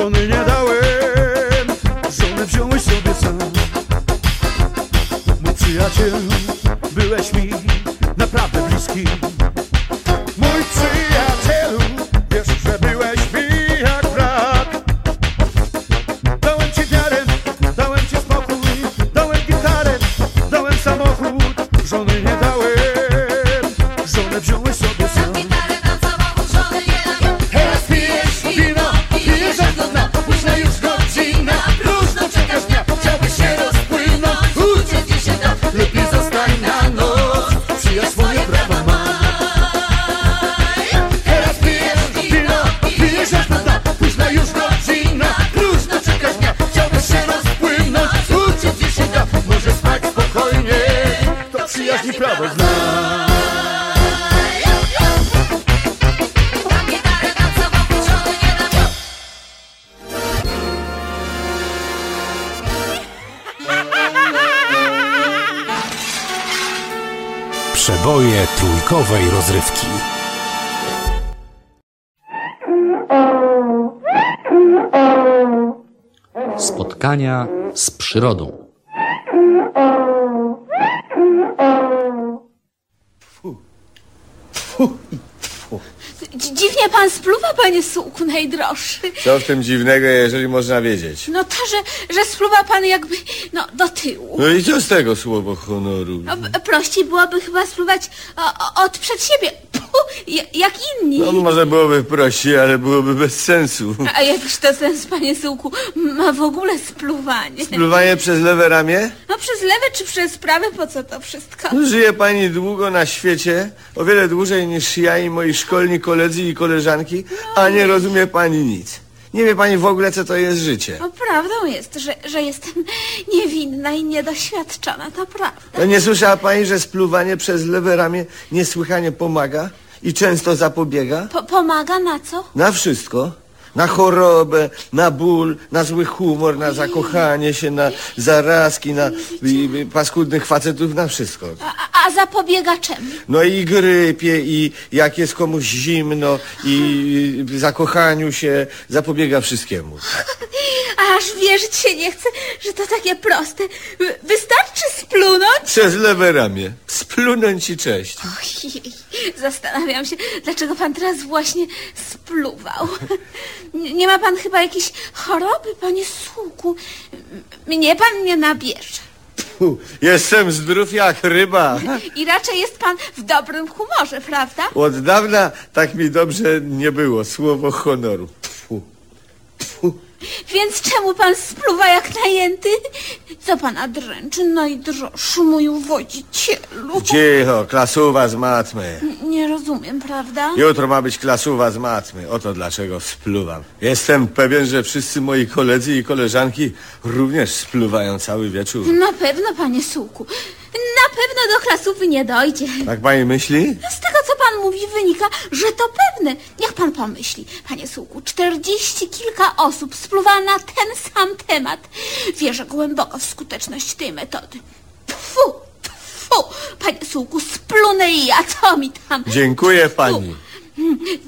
żony nie dałem, żonę wziąłeś sobie sam. Mój przyjaciel, byłeś mi Trójkowej rozrywki. Spotkania z przyrodą. Dzi- Dziwnie pan spluwa, panie sułku najdroższy. Co w tym dziwnego, jeżeli można wiedzieć? No to, że, że spluwa pan jakby, no, do tyłu. No i co z tego słowo honoru? No, b- prościej byłoby chyba spluwać o, o, od przed siebie, jak inni. No może byłoby prościej, ale byłoby bez sensu. A jakiż to sens, panie sułku, ma w ogóle spluwanie? Spluwanie przez lewe ramię? No przez lewe czy przez prawe, po co to wszystko? No, Żyje pani długo na świecie, o wiele dłużej niż ja i moi szkolni koledzy i koleżanki, a nie rozumie pani nic. Nie wie pani w ogóle, co to jest życie. No prawdą jest, że, że jestem niewinna i niedoświadczona, to prawda. No nie słyszała pani, że spluwanie przez lewe ramię niesłychanie pomaga i często zapobiega? Po, pomaga na co? Na wszystko. Na chorobę, na ból, na zły humor, na zakochanie się, na zarazki, na i, i, paskudnych facetów, na wszystko. A, a- zapobiega czemu? No i grypie, i jak jest komuś zimno, i, zakochaniu się, zapobiega wszystkiemu. Aż wierzyć się nie chce, że to takie proste. Wy- Wystarczy splunąć? Przez lewe ramię. Splunąć i cześć. Ojej, zastanawiam się, dlaczego pan teraz właśnie spluwał. Nie nie ma pan chyba jakiejś choroby, panie Sułku? Mnie pan nie nabierze. Fu, jestem zdrów jak ryba. I raczej jest pan w dobrym humorze, prawda? Od dawna tak mi dobrze nie było. Słowo honoru. Więc czemu pan spluwa jak najęty? Co pana dręczy, najdroższy mój wodzicielu? Cicho, klasuwa z matmy. Nie rozumiem, prawda? Jutro ma być klasuwa z matmy. Oto dlaczego spluwam. Jestem pewien, że wszyscy moi koledzy i koleżanki również spluwają cały wieczór. Na pewno, panie Sułku. Na pewno do klasówy nie dojdzie. Tak pani myśli? Z tego, co pan mówi, wynika, że to pewne. Niech pan pomyśli, panie Sułku, czterdzieści kilka osób spluwa na ten sam temat. Wierzę głęboko w skuteczność tej metody. Tfu, tfu, panie Sułku, splunę i ja, co mi tam? Dziękuję Tfu.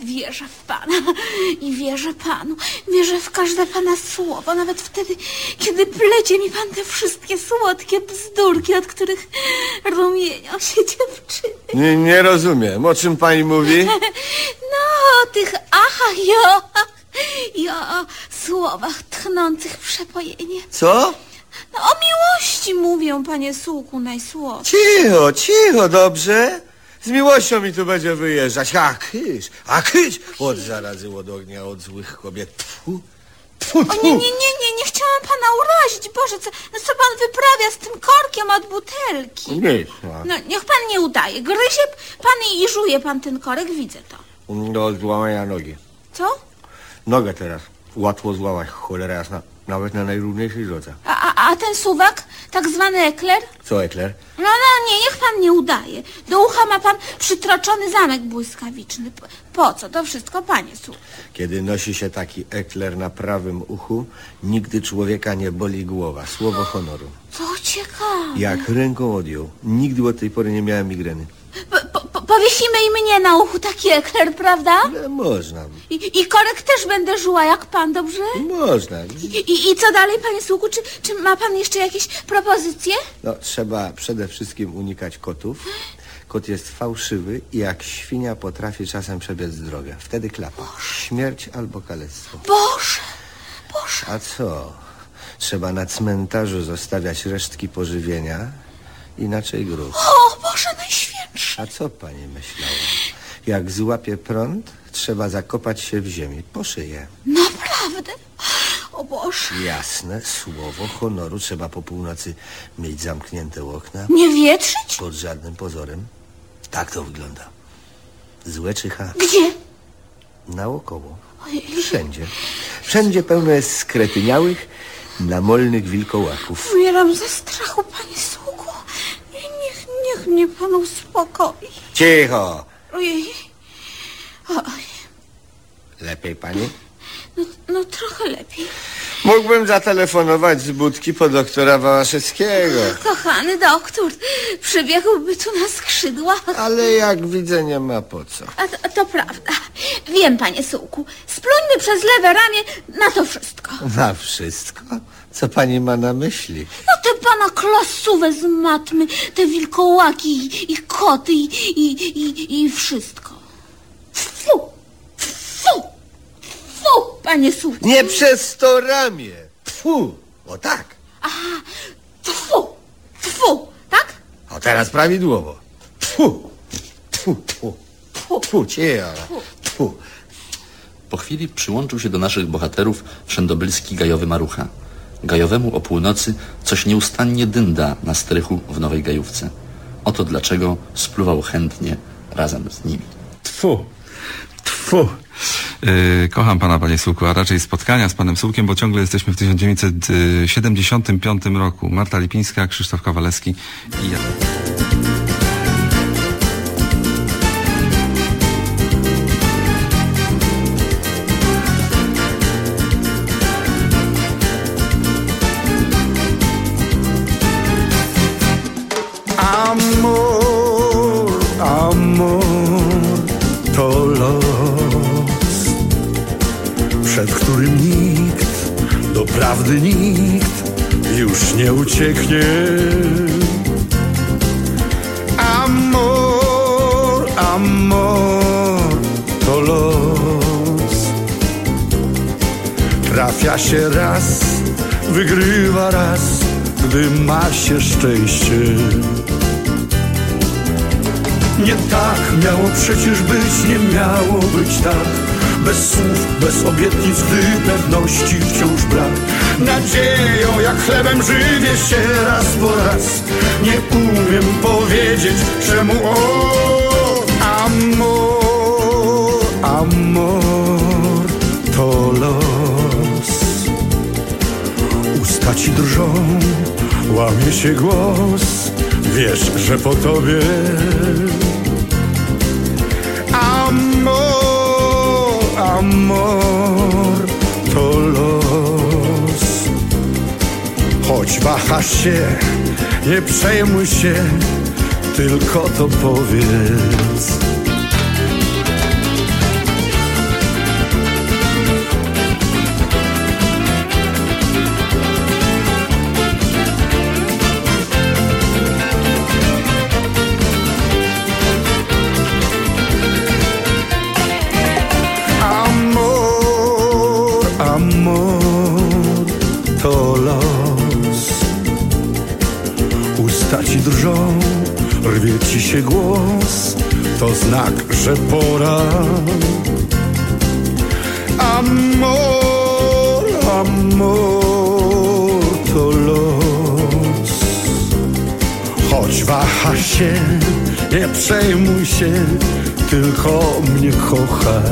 Wierzę w pana i wierzę panu. Wierzę w każde pana słowo, nawet wtedy, kiedy plecie mi pan te wszystkie słodkie bzdurki, od których rumienią się dziewczyny. Nie, nie rozumiem. O czym pani mówi? No, o tych aha, jo, i o, o słowach tchnących przepojenie. Co? No, o miłości mówią, panie Sułku, najsłodsze. Cicho, cicho, dobrze? Z miłością mi tu będzie wyjeżdżać. A kysz, a kysz! Od zarazy, od ognia, od złych kobiet. Tfu, tfu, O tfu. nie, nie, nie, nie, nie chciałam pana urazić. Boże, co, no co pan wyprawia z tym korkiem od butelki? Nic, no. No, niech pan nie udaje. Gryzie pan i żuje pan ten korek, widzę to. Do złamania nogi. Co? Nogę teraz. Łatwo złamać, cholera jasna. Nawet na najrówniejszej drodze. A, a, a ten suwak, tak zwany ekler? Co, Ekler? No, no, nie, niech pan nie udaje. Do ucha ma pan przytroczony zamek błyskawiczny. Po, po co? To wszystko panie su. Kiedy nosi się taki ekler na prawym uchu, nigdy człowieka nie boli głowa. Słowo honoru. Co ciekawe. Jak ręką odjął. Nigdy od tej pory nie miałem migreny. Po, po, po, powiesimy i mnie na uchu taki ekler, prawda? Ale można. I, I korek też będę żuła jak pan, dobrze? Można. I, I co dalej, panie Słuku? Czy, czy ma pan jeszcze jakieś propozycje? No, trzeba przede wszystkim unikać kotów. Kot jest fałszywy i jak świnia potrafi czasem przebiec drogę. Wtedy klapa. Śmierć albo kalectwo. Boże, Boże. A co? Trzeba na cmentarzu zostawiać resztki pożywienia, inaczej grób. O, Boże. A co pani myślała? Jak złapie prąd, trzeba zakopać się w ziemi, po szyję. Naprawdę? O Boże. Jasne, słowo honoru trzeba po północy mieć zamknięte okna. Nie wietrzyć? Pod żadnym pozorem. Tak to wygląda. Złe czyha Gdzie? naokoło. Wszędzie. Wszędzie pełno jest skretyniałych, namolnych wilkołaków. Umieram ze strachu, panie Sługu. Nie- Niech, niech Niech mnie pan uspokoi. Cicho! Ojej. Oj, Lepiej pani? no, no trochę lepiej. Mógłbym zatelefonować z budki po doktora Wałaszewskiego. Kochany doktor, przybiegłby tu na skrzydłach. Ale jak widzę, nie ma po co. A to, to prawda. Wiem, panie Sułku. Spluńmy przez lewe ramię na to wszystko. Na wszystko? Co pani ma na myśli? No te pana klasówę z matmy, te wilkołaki i, i koty i, i, i, i wszystko. Fu! Panie. Nie przez to ramię. Fu! O tak. Fu! Fu! Tak? O teraz prawidłowo. Fu! Fu, fu. Fu, cicho. Fu. Po chwili przyłączył się do naszych bohaterów wszędobylski gajowy Marucha. Gajowemu o północy coś nieustannie dynda na strychu w Nowej Gajówce. Oto dlaczego spluwał chętnie razem z nimi. Tfu, tfu. Yy, kocham pana, panie Sułku, a raczej spotkania z panem Sułkiem, bo ciągle jesteśmy w 1975 roku. Marta Lipińska, Krzysztof Kawalewski i ja. Doprawdy nikt już nie ucieknie. Amor, amor, to los, trafia się raz, wygrywa raz, gdy ma się szczęście. Nie tak miało przecież być, nie miało być tak Bez słów, bez obietnic, gdy pewności wciąż brak Nadzieją jak chlebem żywię się raz po raz. Nie umiem powiedzieć czemu o Amor, amor, to los. Usta ci drżą, łamie się głos Wiesz, że po tobie. Amor, amor, Wahasz się, nie przejmuj się Tylko to powiedz Usta drżą, rwie ci się głos To znak, że pora. Amor, amor, to los. Choć waha się, nie przejmuj się Tylko mnie kochaj.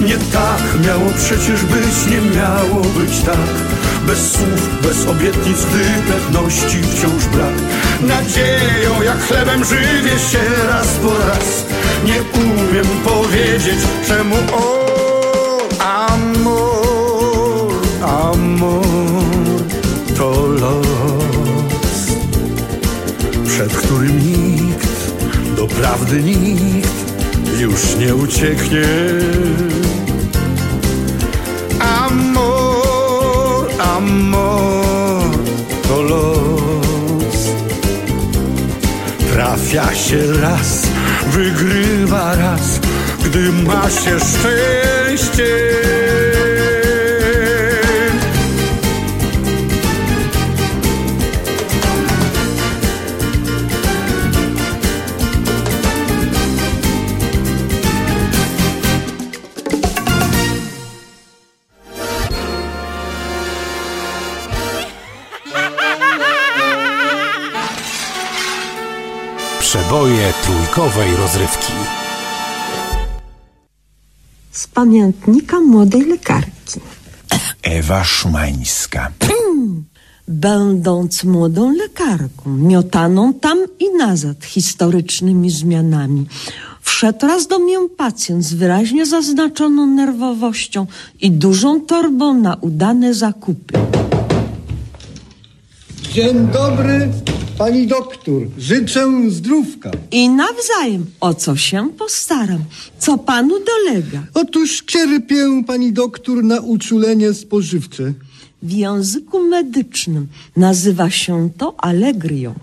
Nie tak miało przecież być, nie miało być tak Bez słów, bez obietnic, gdy pewności wciąż brak Nadzieją jak chlebem żywię się raz po raz Nie umiem powiedzieć czemu o Amor, amor, to los Przed którym nikt, doprawdy nikt już nie ucieknie. Amor, to los. Trafia się raz, wygrywa raz, gdy ma się szczęście. Trójkowej rozrywki. Z pamiętnika młodej lekarki. Ewa Szumańska. Będąc młodą lekarką, miotaną tam i nazad historycznymi zmianami, wszedł raz do mnie pacjent z wyraźnie zaznaczoną nerwowością i dużą torbą na udane zakupy. Dzień dobry, pani doktor. Życzę zdrówka. I nawzajem, o co się postaram, co panu dolega. Otóż cierpię, pani doktor, na uczulenie spożywcze. W języku medycznym nazywa się to alegrią.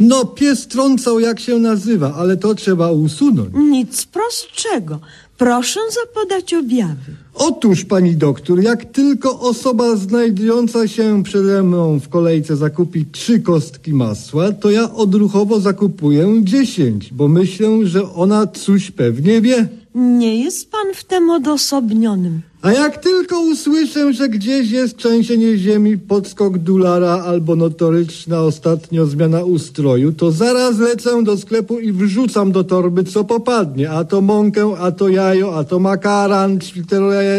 No, pies trącał jak się nazywa, ale to trzeba usunąć. Nic prostszego. Proszę zapodać objawy. Otóż, pani doktor, jak tylko osoba znajdująca się przede mną w kolejce zakupi trzy kostki masła, to ja odruchowo zakupuję dziesięć, bo myślę, że ona coś pewnie wie. Nie jest pan w tym odosobnionym. A jak tylko usłyszę, że gdzieś jest trzęsienie ziemi, podskok dolara albo notoryczna ostatnio zmiana ustroju, to zaraz lecę do sklepu i wrzucam do torby co popadnie. A to mąkę, a to jajo, a to makaran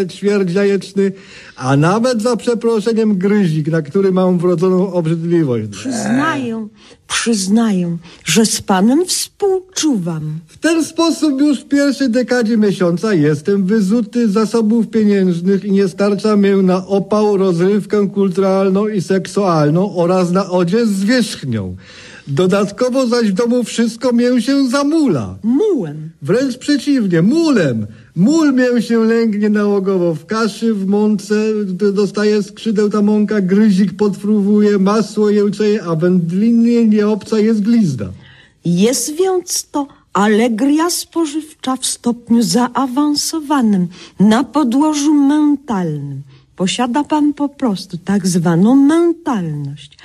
ćwierć jajeczny, a nawet za przeproszeniem gryzik, na który mam wrodzoną obrzydliwość. Przyznaję, przyznaję, że z panem współczuwam. W ten sposób już w pierwszej dekadzie miesiąca jestem wyzuty z zasobów pieniężnych i nie starcza mnie na opał, rozrywkę kulturalną i seksualną oraz na odzież z wierzchnią. Dodatkowo zaś w domu wszystko mię się zamula. Mułem. Wręcz przeciwnie, mulem. Mól mię się lęgnie nałogowo w kaszy, w mące, dostaje skrzydeł ta mąka, gryzik podfruwuje, masło jełczeje, a wędlinnie nie obca jest glizda. Jest więc to alegria spożywcza w stopniu zaawansowanym, na podłożu mentalnym. Posiada pan po prostu tak zwaną mentalność.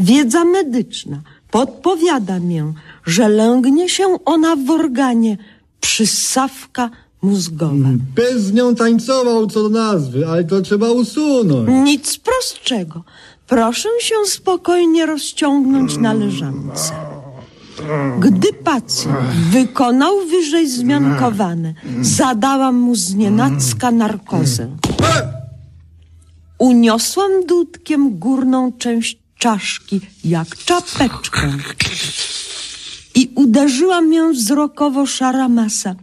Wiedza medyczna podpowiada mię, że lęgnie się ona w organie przyssawka mózgowa. Bez nią tańcował co do nazwy, ale to trzeba usunąć. Nic prostszego. Proszę się spokojnie rozciągnąć na leżance. Gdy pacjent wykonał wyżej zmiankowane, zadałam mu znienacka narkozę. Uniosłam dudkiem górną część czaszki, jak czapeczkę. I uderzyłam ją wzrokowo szara masa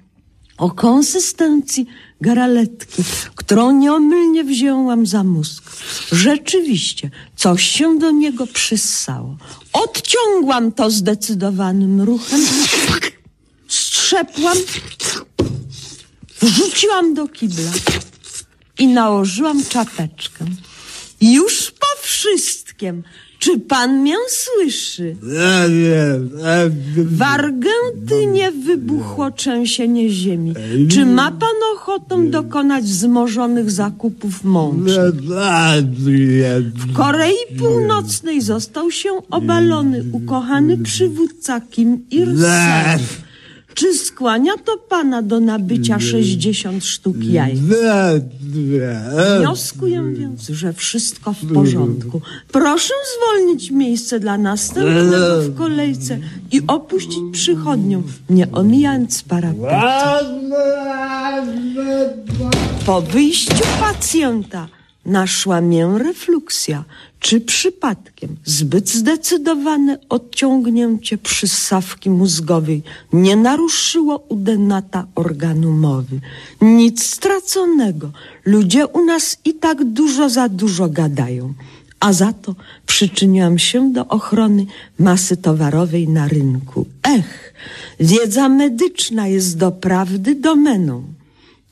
o konsystencji garaletki, którą nieomylnie wzięłam za mózg. Rzeczywiście, coś się do niego przyssało. Odciągłam to zdecydowanym ruchem, strzepłam, wrzuciłam do kibla i nałożyłam czapeczkę. Już po wszystkim. Czy pan mię słyszy? Ja wiem. W Argentynie wybuchło trzęsienie ziemi. Czy ma pan ochotę dokonać wzmożonych zakupów mącznych? W Korei Północnej został się obalony ukochany przywódca Kim Il-sung. Czy skłania to pana do nabycia 60 sztuk jaj? Wnioskuję więc, że wszystko w porządku. Proszę zwolnić miejsce dla następnego w kolejce i opuścić przychodnią, nie omijając parapetu. Po wyjściu pacjenta naszła mię refluksja, czy przypadkiem zbyt zdecydowane odciągnięcie przyssawki mózgowej nie naruszyło u denata organu mowy. Nic straconego. Ludzie u nas i tak dużo za dużo gadają. A za to przyczyniłam się do ochrony masy towarowej na rynku. Ech, wiedza medyczna jest doprawdy domeną.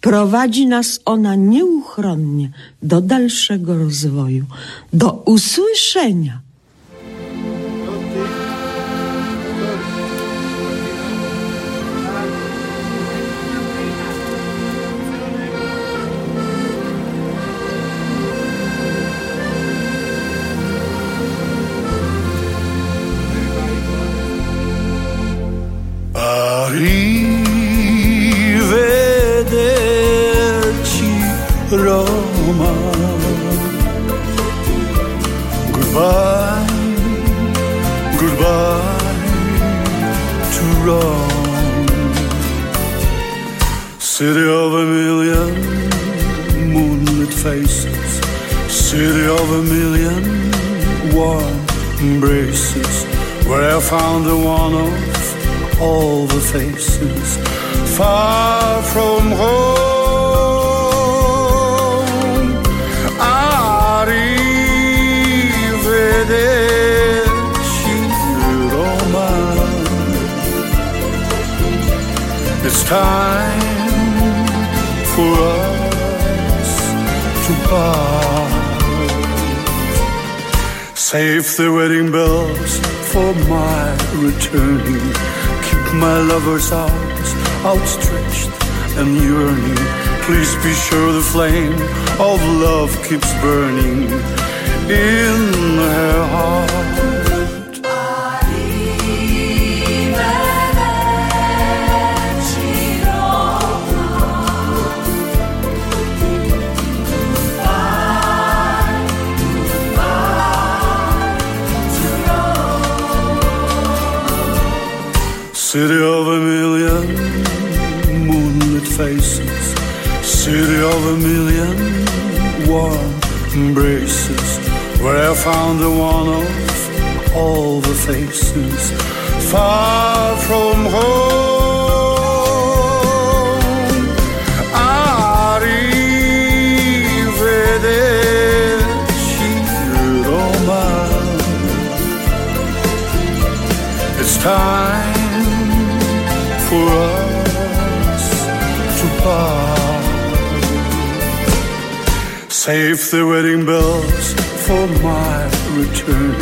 Prowadzi nas ona nieuchronnie do dalszego rozwoju. Do usłyszenia. Embraces where I found the one of all the faces far from home. Arrivederci, Roma. It's time for us to part. Save the wedding bells for my returning. Keep my lover's arms outstretched and yearning. Please be sure the flame of love keeps burning in City of a million moonlit faces, city of a million warm embraces, where I found the one of all the faces, far from home. Save the wedding bells for my return.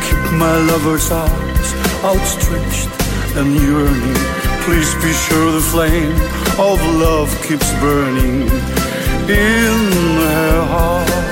Keep my lover's arms outstretched and yearning. Please be sure the flame of love keeps burning in her heart.